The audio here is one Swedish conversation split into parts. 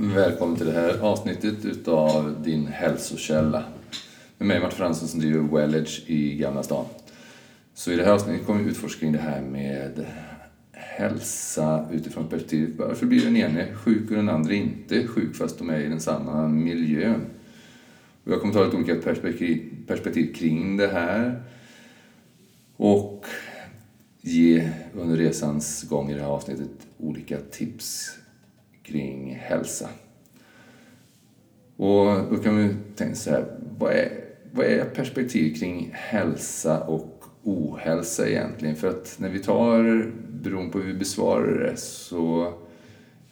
Mm. Välkommen till det här avsnittet utav Din hälsokälla. Med mig Martin Fransson som driver Wellage i Gamla stan. Så i det här avsnittet kommer vi utforska kring det här med hälsa utifrån perspektivet varför blir den ene sjuk och den andra inte sjuk fast de är i den samma miljön. Och jag kommer ta lite olika perspektiv, perspektiv kring det här och ge under resans gång i det här avsnittet olika tips kring hälsa. Och då kan vi tänka så här, vad är, vad är perspektiv kring hälsa och ohälsa egentligen? För att när vi tar, beroende på hur vi besvarar det, så,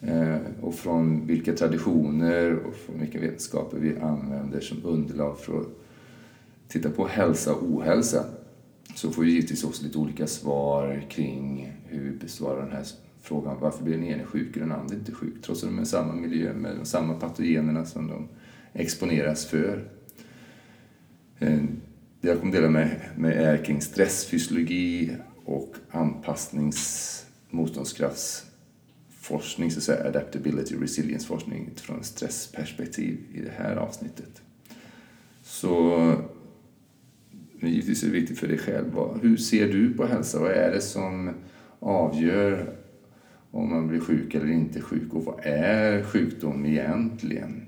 eh, och från vilka traditioner och från vilka vetenskaper vi använder som underlag för att titta på hälsa och ohälsa, så får vi givetvis också lite olika svar kring hur vi besvarar den här frågan varför blir den ene sjuk och den andra inte sjuk trots att de är i samma miljö med de samma patogenerna som de exponeras för. Det jag kommer dela med, med är kring stressfysiologi och anpassnings motståndskraftsforskning, så att säga adaptability resilience forskning utifrån stressperspektiv i det här avsnittet. Så men givetvis är det viktigt för dig själv. Hur ser du på hälsa? Vad är det som avgör om man blir sjuk eller inte sjuk och vad är sjukdom egentligen?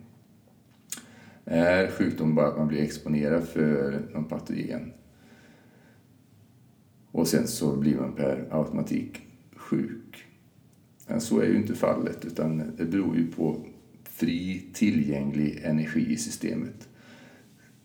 Är sjukdom bara att man blir exponerad för någon patogen? Och sen så blir man per automatik sjuk. Men så är ju inte fallet, utan det beror ju på fri tillgänglig energi i systemet.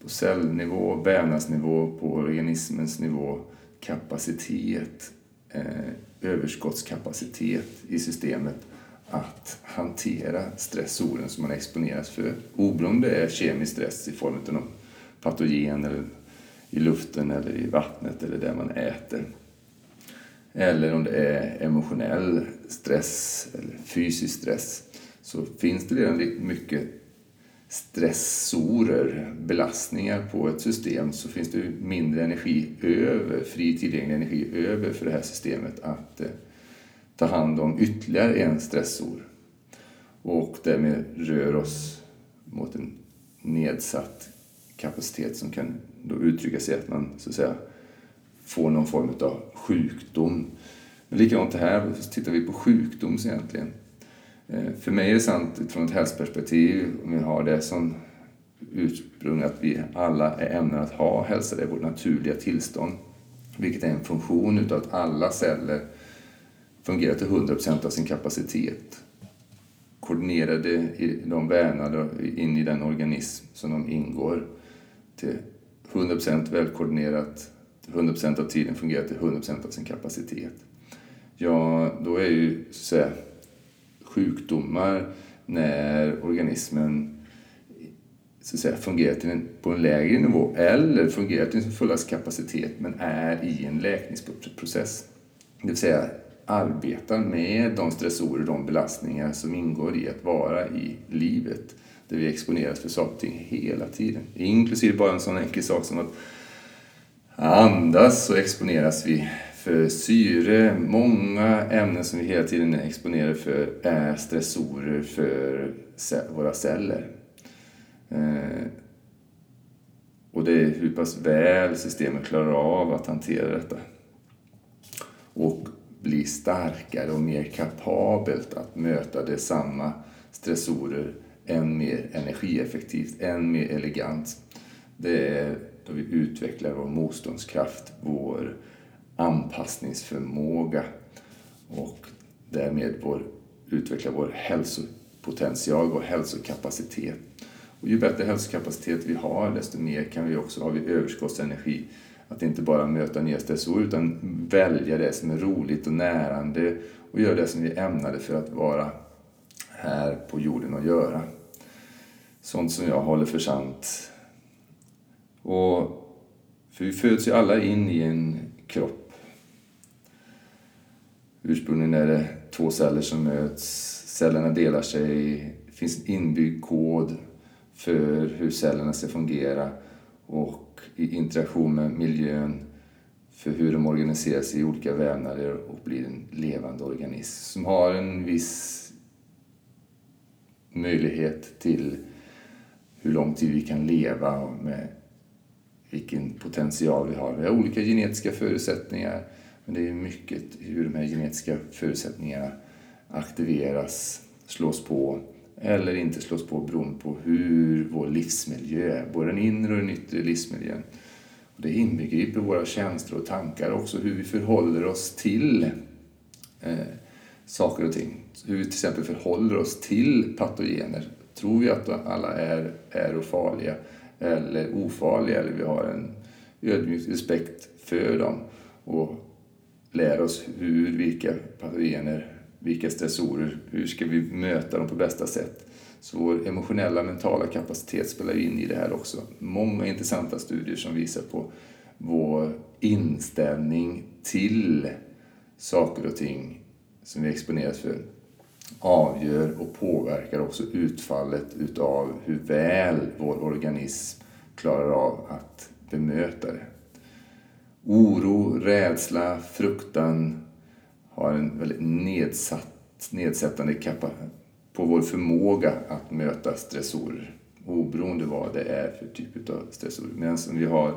På cellnivå, vävnadsnivå, på organismens nivå, kapacitet, Eh, överskottskapacitet i systemet att hantera stressoren som man exponeras för. Oberoende är kemisk stress i form av någon patogen eller i luften eller i vattnet eller där man äter. Eller om det är emotionell stress eller fysisk stress så finns det redan mycket stressorer, belastningar på ett system så finns det mindre energi över, fri tillgänglig energi över för det här systemet att eh, ta hand om ytterligare en stressor och därmed rör oss mot en nedsatt kapacitet som kan då uttrycka sig att man så att säga får någon form av sjukdom. Men likadant här, så tittar vi på sjukdom egentligen. Eh, för mig är det sant utifrån ett hälsoperspektiv, om vi har det som ursprung, att vi alla är ämnade att ha hälsa, det är vårt naturliga tillstånd. Vilket är en funktion utav att alla celler fungerar till 100% av sin kapacitet. Koordinerade i de vävnader in i den organism som de ingår till 100% välkoordinerat, 100% av tiden fungerar till 100% av sin kapacitet. Ja, då är ju så att säga, sjukdomar när organismen så att säga, fungerar till en, på en lägre nivå eller fungerar till sin fulla kapacitet men är i en läkningsprocess. Det vill säga arbetar med de stressorer, de belastningar som ingår i att vara i livet där vi exponeras för saker och ting hela tiden. Inklusive bara en sån enkel sak som att andas så exponeras vi för syre. Många ämnen som vi hela tiden är exponerade för är stressorer för våra celler. Eh, och det är hur pass väl systemet klarar av att hantera detta. Och bli starkare och mer kapabelt att möta detsamma stressorer än mer energieffektivt, än mer elegant. Det är då vi utvecklar vår motståndskraft, vår anpassningsförmåga och därmed vår, utveckla vår hälsopotential, vår hälsokapacitet. Och ju bättre hälsokapacitet vi har, desto mer kan vi också ha vi överskottsenergi. Att inte bara möta nya stressor utan välja det som är roligt och närande och göra det som vi är ämnade för att vara här på jorden och göra. Sånt som jag håller för sant. Och, för vi föds ju alla in i en kropp Ursprungligen är det två celler som möts. Cellerna delar sig. Det finns en inbyggd kod för hur cellerna ska fungera och i interaktion med miljön för hur de organiserar sig i olika vävnader och blir en levande organism som har en viss möjlighet till hur lång tid vi kan leva och med vilken potential vi har. Vi har olika genetiska förutsättningar men det är mycket hur de här genetiska förutsättningarna aktiveras, slås på eller inte slås på beroende på hur vår livsmiljö är, både den inre och den yttre livsmiljön. Och det inbegriper våra känslor och tankar också, hur vi förhåller oss till eh, saker och ting. Hur vi till exempel förhåller oss till patogener. Tror vi att alla är, är farliga eller ofarliga eller vi har en ödmjuk respekt för dem och lär oss hur, vilka patogener, vilka stressorer, hur ska vi möta dem på bästa sätt. Så vår emotionella, mentala kapacitet spelar in i det här också. Många intressanta studier som visar på vår inställning till saker och ting som vi exponeras för avgör och påverkar också utfallet utav hur väl vår organism klarar av att bemöta det. Oro, rädsla, fruktan har en väldigt nedsatt, nedsättande kapacitet på vår förmåga att möta stressorer oberoende vad det är för typ av stressorer. Medan vi har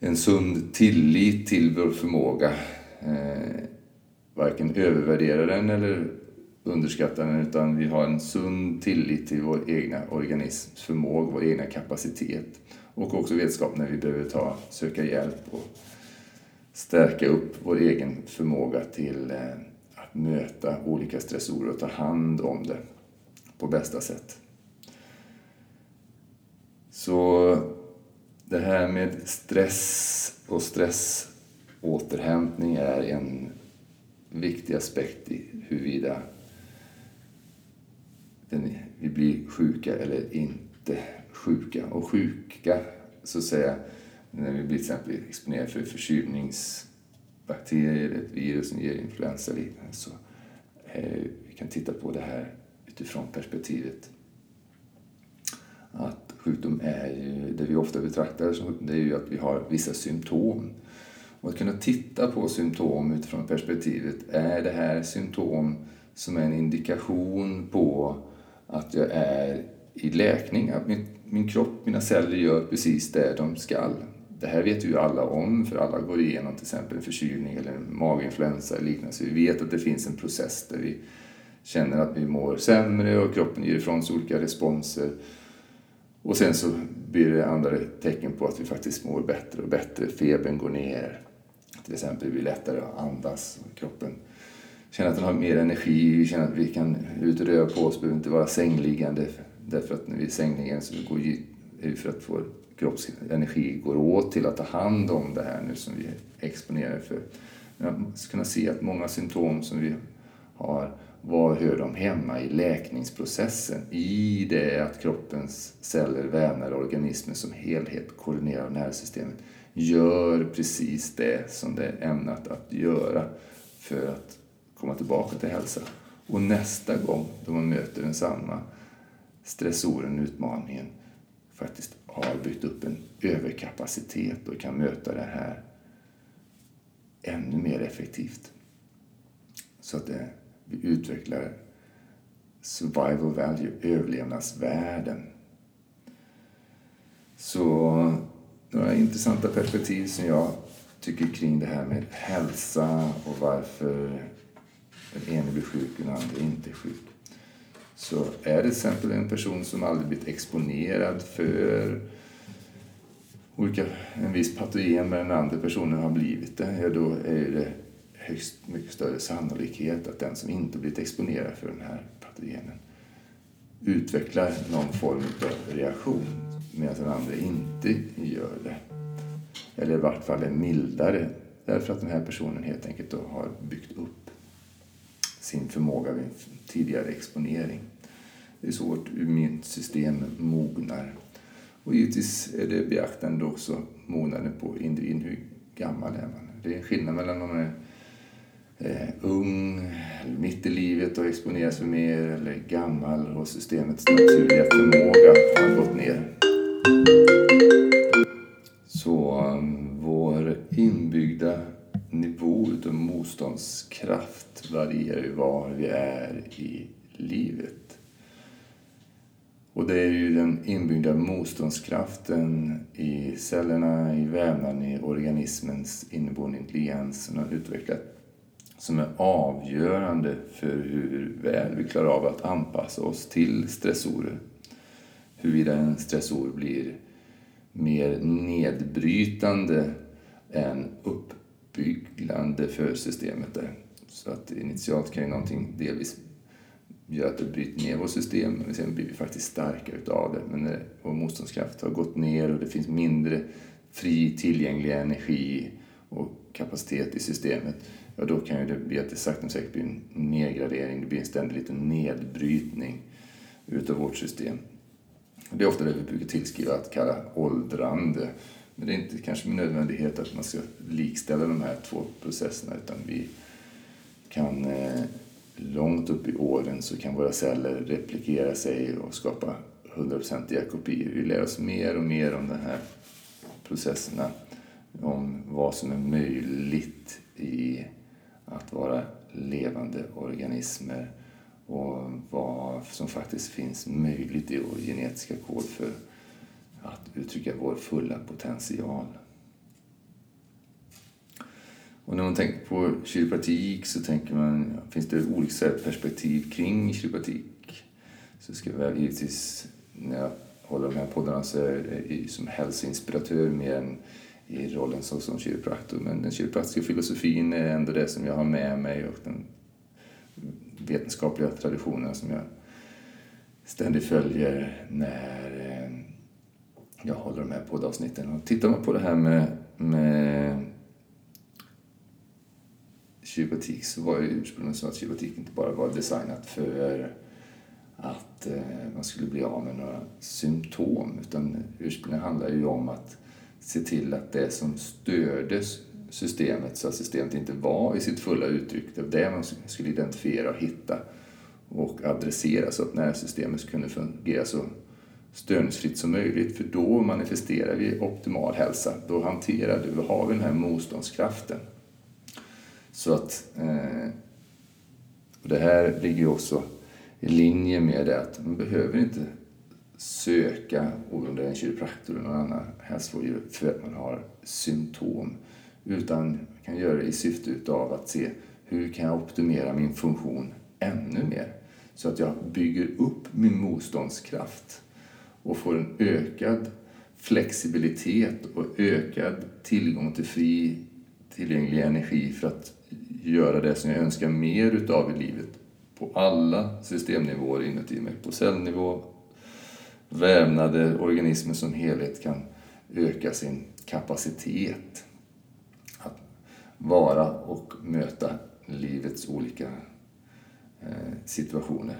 en sund tillit till vår förmåga, eh, varken övervärdera den eller underskatta den, utan vi har en sund tillit till vår egna organisms förmåga, vår egna kapacitet och också vetskap när vi behöver ta, söka hjälp och stärka upp vår egen förmåga till eh, att möta olika stressorer och ta hand om det på bästa sätt. Så det här med stress och stressåterhämtning är en viktig aspekt i huruvida vi blir sjuka eller inte sjuka. Och sjuka, så att säga, när vi blir till exempel exponerade för förkylningsbakterier ett virus som ger influensa liknande så eh, vi kan titta på det här utifrån perspektivet att sjukdom är ju, det vi ofta betraktar som det är ju att vi har vissa symptom. Och att kunna titta på symptom utifrån perspektivet, är det här symptom som är en indikation på att jag är i läkning, att mitt min kropp, mina celler gör precis det de skall. Det här vet ju alla om, för alla går igenom till exempel en förkylning eller en maginfluensa eller liknande. Så vi vet att det finns en process där vi känner att vi mår sämre och kroppen ger ifrån sig olika responser. Och sen så blir det andra tecken på att vi faktiskt mår bättre och bättre. Febern går ner. Till exempel blir det lättare att andas. Kroppen känner att den har mer energi. Vi känner att vi kan ut och röra på oss. behöver inte vara sängliggande. Därför att när vi är sängliggande så går det för att vår kroppsenergi går åt till att ta hand om det här nu som vi exponerar för. Man ska kunna se att många symptom som vi har var hör de hemma i läkningsprocessen? I det att kroppens celler, vävnader, och organismer som helhet koordinerar nervsystemet gör precis det som det är ämnat att göra för att komma tillbaka till hälsa. Och nästa gång då man möter den samma stressoren, utmaningen, faktiskt har byggt upp en överkapacitet och kan möta det här ännu mer effektivt. Så att det vi utvecklar survival value, överlevnadsvärden. Så några intressanta perspektiv som jag tycker kring det här med hälsa och varför den ene blir sjuk och den andra inte är sjuk. Så är det till exempel en person som aldrig blivit exponerad för olika, en viss patogen men den andra personen har blivit det, ja, då är det högst mycket större sannolikhet att den som inte blivit exponerad för den här patogenen utvecklar någon form av reaktion medan den andra inte gör det. Eller i vart fall är mildare därför att den här personen helt enkelt då har byggt upp sin förmåga vid tidigare exponering. Det är så vårt immunsystem mognar. Och givetvis är det beaktande också mognaden på individen. Hur gammal är man? Det är en skillnad mellan om man är eh, ung, mitt i livet och exponeras för mer eller gammal och systemets naturliga förmåga har gått ner. Vi är ju var vi är i livet. Och det är ju den inbyggda motståndskraften i cellerna, i vävnaden, i organismens inneboende intelligens som har utvecklat som är avgörande för hur väl vi klarar av att anpassa oss till stressorer. Huruvida en stressor blir mer nedbrytande än uppbygglande för systemet. Där. Så att initialt kan ju någonting delvis göra att det bryter ner vårt system, men sen blir vi faktiskt starkare utav det. Men när vår motståndskraft har gått ner och det finns mindre fri tillgänglig energi och kapacitet i systemet, ja då kan ju det bli att det sakta men säkert blir en nedgradering, det blir en ständig liten nedbrytning utav vårt system. Det är ofta det vi brukar tillskriva att kalla åldrande. Men det är inte kanske med nödvändighet att man ska likställa de här två processerna utan vi kan eh, långt upp i åren så kan våra celler replikera sig och skapa hundraprocentiga kopior. Vi lär oss mer och mer om de här processerna, om vad som är möjligt i att vara levande organismer och vad som faktiskt finns möjligt i vår genetiska kod för att uttrycka vår fulla potential. Och när man tänker på kiropraktik så tänker man, finns det olika perspektiv kring kiropraktik? Så ska jag givetvis, när jag håller de här poddarna så är jag som hälsoinspiratör mer än i rollen som, som kiropraktor. Men den kiropraktiska filosofin är ändå det som jag har med mig och den vetenskapliga traditionen som jag ständigt följer när eh, jag håller de här poddavsnitten. Och tittar man på det här med, med kiropraktik så var ju ursprungligen så att kiropraktik inte bara var designat för att eh, man skulle bli av med några symptom utan ursprungligen handlar ju om att se till att det som störde systemet så att systemet inte var i sitt fulla uttryck, det var det man skulle identifiera och hitta och adressera så att nervsystemet kunde fungera så störningsfritt som möjligt för då manifesterar vi optimal hälsa. Då hanterar du, har vi den här motståndskraften. Så att eh, och det här ligger ju också i linje med det att man behöver inte söka, om det är en kiropraktor eller någon annan hälsovårdgivare, för att man har symptom. Utan man kan göra det i syfte av att se hur kan jag optimera min funktion ännu mer? Så att jag bygger upp min motståndskraft och får en ökad flexibilitet och ökad tillgång till fri tillgänglig energi för att göra det som jag önskar mer utav i livet på alla systemnivåer inuti mig. På cellnivå, vävnader, organismer som helhet kan öka sin kapacitet att vara och möta livets olika eh, situationer.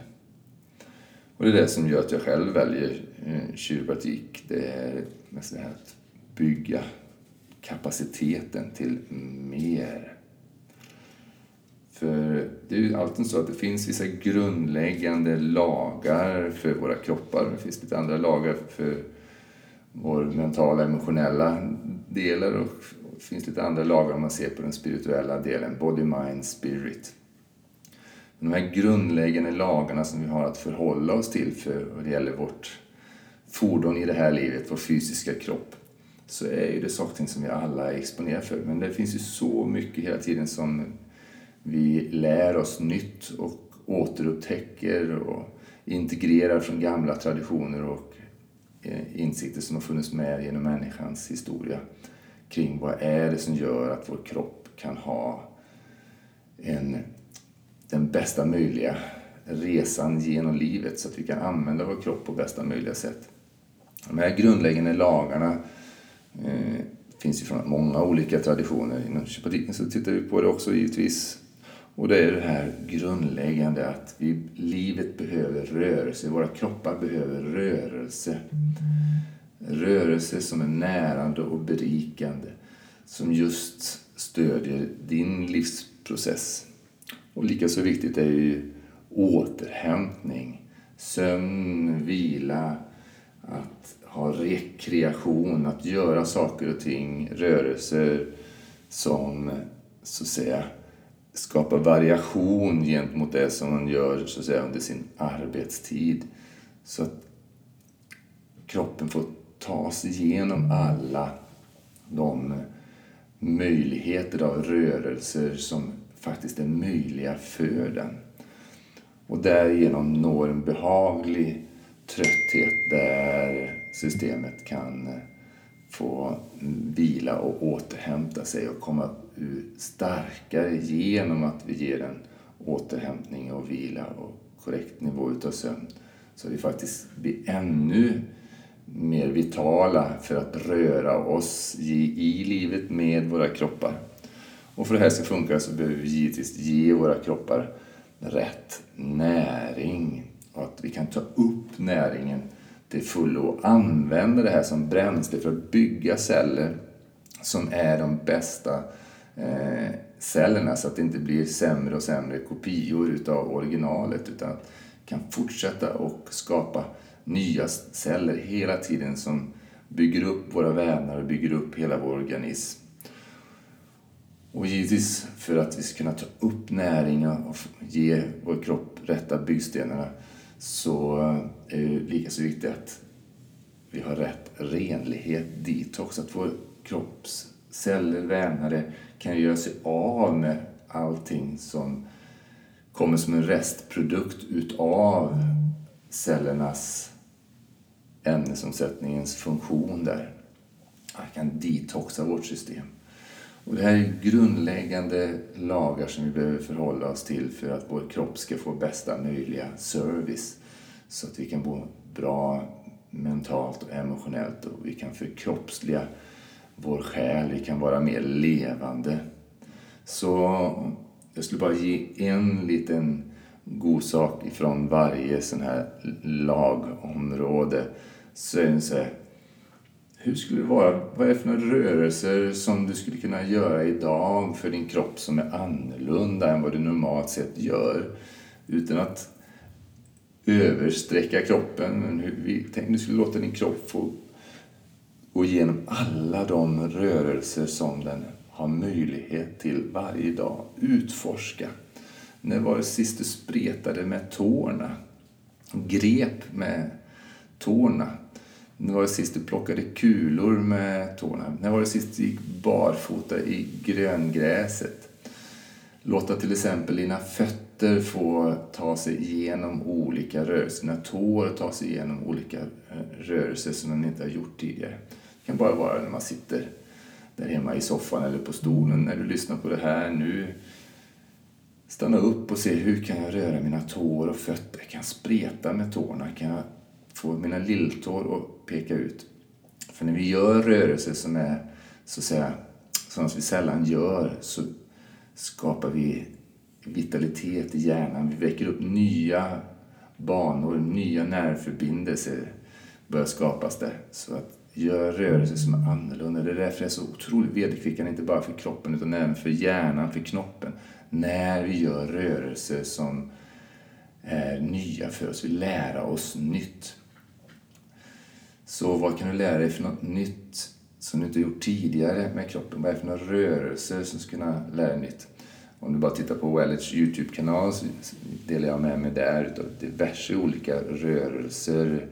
Och det är det som gör att jag själv väljer eh, kiropraktik. Det är nästan att bygga kapaciteten till mer. För det är ju alltid så att det finns vissa grundläggande lagar för våra kroppar. Det finns lite andra lagar för vår mentala, emotionella delar och det finns lite andra lagar om man ser på den spirituella delen, body, mind, spirit. De här grundläggande lagarna som vi har att förhålla oss till för vad det gäller vårt fordon i det här livet, vår fysiska kropp, så är ju det saker som vi alla är exponerade för. Men det finns ju så mycket hela tiden som vi lär oss nytt och återupptäcker och integrerar från gamla traditioner och eh, insikter som har funnits med genom människans historia kring vad är det som gör att vår kropp kan ha en, den bästa möjliga resan genom livet så att vi kan använda vår kropp på bästa möjliga sätt. De här grundläggande lagarna eh, finns ju från många olika traditioner. Inom kypatiken så tittar vi på det också givetvis och det är det här grundläggande att vi, livet behöver rörelse, våra kroppar behöver rörelse. Rörelse som är närande och berikande, som just stödjer din livsprocess. Och lika så viktigt är ju återhämtning, sömn, vila, att ha rekreation, att göra saker och ting, rörelser som så att säga skapa variation gentemot det som man gör så att säga, under sin arbetstid. Så att kroppen får ta sig igenom alla de möjligheter av rörelser som faktiskt är möjliga för den. Och därigenom når en behaglig trötthet där systemet kan få vila och återhämta sig och komma starkare genom att vi ger den återhämtning och vila och korrekt nivå utav sömn. Så vi faktiskt blir ännu mer vitala för att röra oss i, livet med våra kroppar. Och för att det här ska funka så behöver vi givetvis ge våra kroppar rätt näring och att vi kan ta upp näringen till fullo och använder det här som bränsle för att bygga celler som är de bästa eh, cellerna så att det inte blir sämre och sämre kopior utav originalet utan kan fortsätta och skapa nya celler hela tiden som bygger upp våra vävnader och bygger upp hela vår organism. Och givetvis för att vi ska kunna ta upp näringen och ge vår kropp rätta byggstenarna så är det lika så viktigt att vi har rätt renlighet detox. Att vår kroppsceller, vävnader kan göra sig av med allting som kommer som en restprodukt utav cellernas ämnesomsättningens funktion där. Man kan detoxa vårt system. Och det här är grundläggande lagar som vi behöver förhålla oss till för att vår kropp ska få bästa möjliga service. Så att vi kan må bra mentalt och emotionellt och vi kan förkroppsliga vår själ, vi kan vara mer levande. Så jag skulle bara ge en liten god sak ifrån varje sån här lagområde. Så är det så här, hur skulle det vara, vad är det för några rörelser som du skulle kunna göra idag för din kropp som är annorlunda än vad du normalt sett gör? Utan att översträcka kroppen. Men hur, tänk du skulle låta din kropp få gå igenom alla de rörelser som den har möjlighet till varje dag. Utforska. När var det sist du spretade med tårna? Grep med tårna? När var det sist du plockade kulor med tårna? När var det sist du gick barfota i gröngräset? Låta till exempel dina fötter få ta sig igenom olika rörelser, dina tår ta sig igenom olika eh, rörelser som de inte har gjort tidigare. Det kan bara vara när man sitter där hemma i soffan eller på stolen när du lyssnar på det här nu. Stanna upp och se hur kan jag röra mina tår och fötter? Kan jag spreta med tårna? Kan jag få mina lilltår att peka ut? För när vi gör rörelser som är så att säga sådana som vi sällan gör så skapar vi vitalitet i hjärnan. Vi väcker upp nya banor, nya nervförbindelser börjar skapas där. Så att gör rörelser som är annorlunda. Det är därför det är så otroligt vederkvickande, inte bara för kroppen utan även för hjärnan, för knoppen. När vi gör rörelser som är nya för oss, vi lär oss nytt. Så vad kan du lära dig för något nytt som du inte gjort tidigare med kroppen? Vad är det för några rörelser som ska kunna lära dig nytt? Om du bara tittar på Wellets Youtube-kanal så delar jag med mig där utav diverse olika rörelser,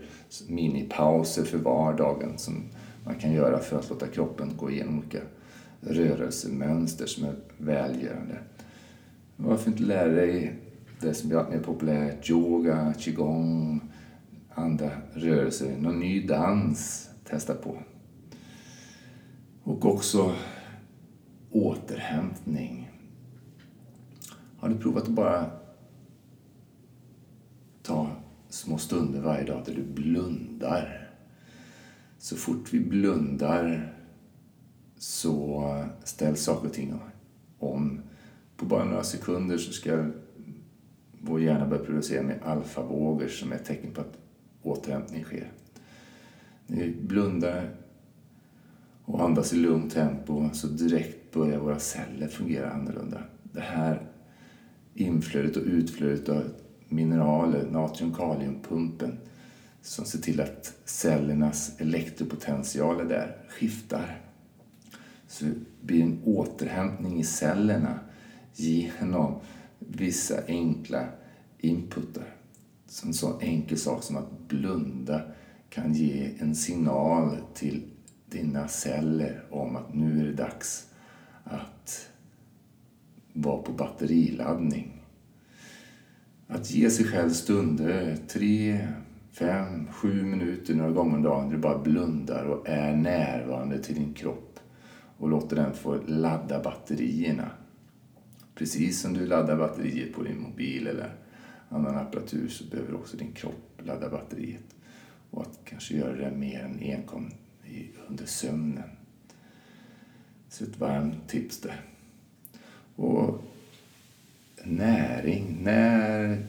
minipauser för vardagen som man kan göra för att låta kroppen gå igenom olika rörelsemönster som är välgörande. Varför inte lära dig det som blir allt mer populärt, yoga, qigong, andra rörelser, någon ny dans, testa på. Och också återhämtning. Har du provat att bara ta små stunder varje dag där du blundar? Så fort vi blundar så ställs saker och ting om. På bara några sekunder så ska vår hjärna börja producera med alfavågor som är ett tecken på att återhämtning sker. När vi blundar och andas i lugnt tempo så direkt börjar våra celler fungera annorlunda. Det här inflödet och utflödet av mineraler, natrium-kaliumpumpen, som ser till att cellernas elektropotentialer där skiftar. Så det blir en återhämtning i cellerna genom vissa enkla inputar. En sån enkel sak som att blunda kan ge en signal till dina celler om att nu är det dags att vara på batteriladdning. Att ge sig själv stunder, tre, fem, sju minuter några gånger om dagen, där du bara blundar och är närvarande till din kropp och låter den få ladda batterierna. Precis som du laddar batteriet på din mobil eller annan apparatur så behöver också din kropp ladda batteriet. Och att kanske göra det mer än enkom under sömnen. Så ett varmt tips där. Och näring. När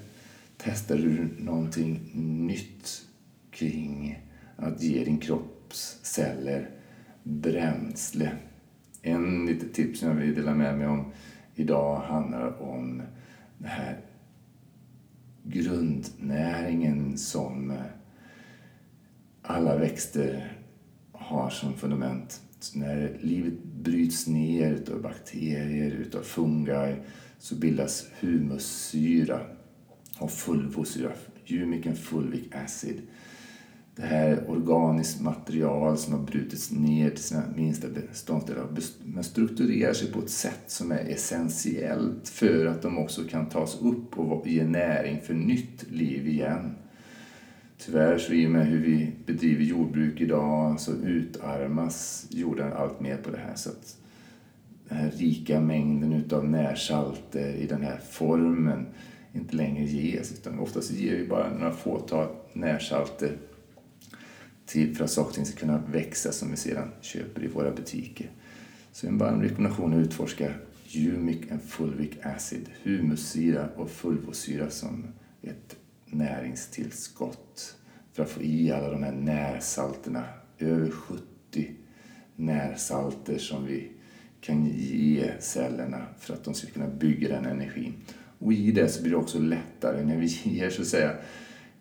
testar du någonting nytt kring att ge din kropps celler bränsle? En litet tips som jag vill dela med mig om idag handlar om det här grundnäringen som eh, alla växter har som fundament. Så när livet bryts ner utav bakterier, utav fungi, så bildas humussyra och fulvosyra, humic and fulvic acid. Det här organiskt material som har brutits ner till sina minsta beståndsdelar men strukturerar sig på ett sätt som är essentiellt för att de också kan tas upp och ge näring för nytt liv igen. Tyvärr så i och med hur vi bedriver jordbruk idag så utarmas jorden allt mer på det här. Så att den här rika mängden utav närsalter i den här formen inte längre ges. Utan oftast ger vi bara några fåtal närsalter till för att saker och ting ska kunna växa som vi sedan köper i våra butiker. Så en varm rekommendation att utforska humic and fulvic acid, humussyra och fulvosyra som ett näringstillskott för att få i alla de här närsalterna. Över 70 närsalter som vi kan ge cellerna för att de ska kunna bygga den energin. Och i det så blir det också lättare när vi ger så att säga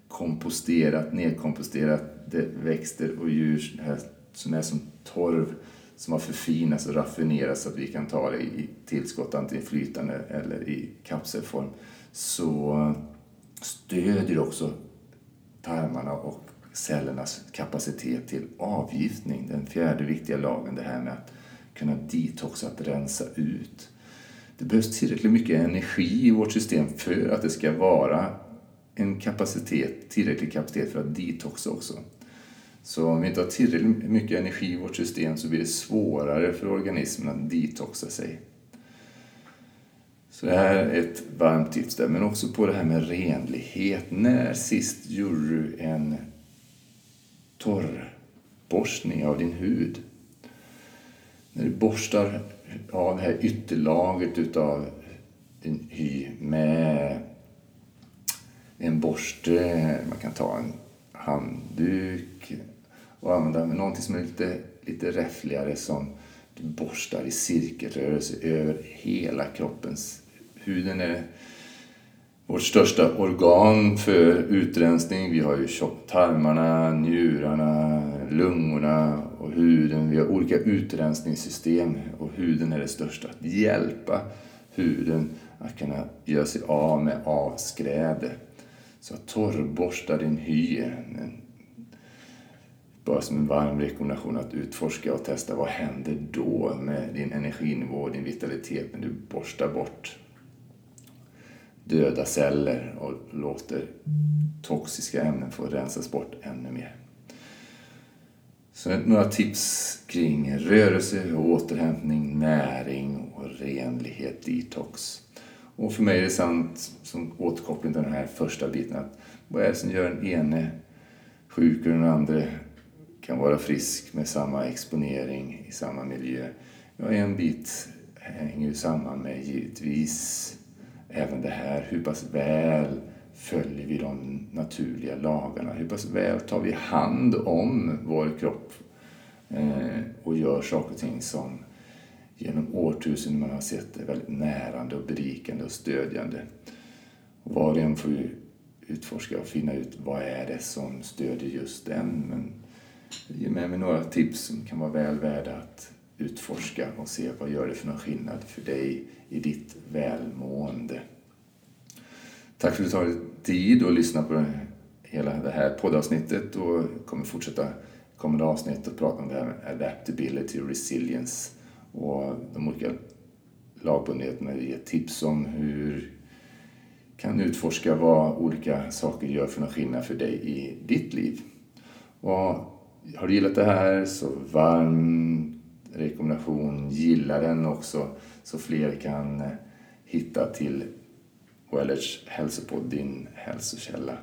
komposterat, nedkomposterat det växter och djur som är som torv som har förfinats och raffinerats så att vi kan ta det i tillskott antingen flytande eller i kapselform så eh, stödjer också tarmarna och cellernas kapacitet till avgiftning. Den fjärde viktiga lagen, det här med att kunna detoxa, att rensa ut. Det behövs tillräckligt mycket energi i vårt system för att det ska vara en kapacitet, tillräcklig kapacitet för att detoxa också. Så om vi inte har tillräckligt mycket energi i vårt system så blir det svårare för organismen att detoxa sig. Så det här är ett varmt tips där, men också på det här med renlighet. När sist gjorde du en torrborstning av din hud? När du borstar av det här ytterlagret utav din hy med en borste, man kan ta en handduk och använda någonting som är lite, lite räffligare som du borstar i cirkelrörelse över hela kroppens Huden är vårt största organ för utrensning. Vi har ju tarmarna, njurarna, lungorna och huden. Vi har olika utrensningssystem och huden är det största. Att hjälpa huden att kunna göra sig av med avskräde. Så torrborsta din hy. Bara som en varm rekommendation att utforska och testa vad händer då med din energinivå och din vitalitet när du borstar bort döda celler och låter toxiska ämnen få rensas bort ännu mer. Så några tips kring rörelse, återhämtning, näring och renlighet, detox. Och för mig är det sant, som återkoppling till den här första biten, att vad är det som gör den ene sjuk och den andra kan vara frisk med samma exponering i samma miljö? Ja, en bit hänger ju samman med givetvis även det här, hur pass väl följer vi de naturliga lagarna? Hur pass väl tar vi hand om vår kropp eh, och gör saker och ting som genom årtusenden man har sett är väldigt närande och berikande och stödjande. Och var och en får ju utforska och finna ut vad är det som stödjer just den. Men jag ger med mig några tips som kan vara väl värda att utforska och se vad gör det för någon skillnad för dig i ditt välmående. Tack för att du tar dig tid att lyssna på hela det här poddavsnittet och kommer fortsätta kommande avsnitt och prata om det här med adaptability och resilience och de olika lagbundenheterna. ge tips om hur kan utforska vad olika saker gör för någon skillnad för dig i ditt liv. Och har du gillat det här så varm rekommendation, gilla den också så fler kan eh, hitta till Wellers hälsopodd, din hälsokälla.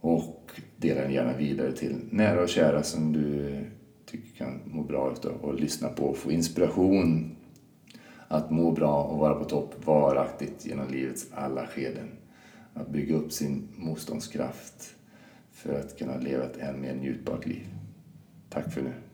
Och dela den gärna vidare till nära och kära som du tycker kan må bra av att lyssna på och få inspiration att må bra och vara på topp varaktigt genom livets alla skeden. Att bygga upp sin motståndskraft för att kunna leva ett än mer njutbart liv. Tack för nu.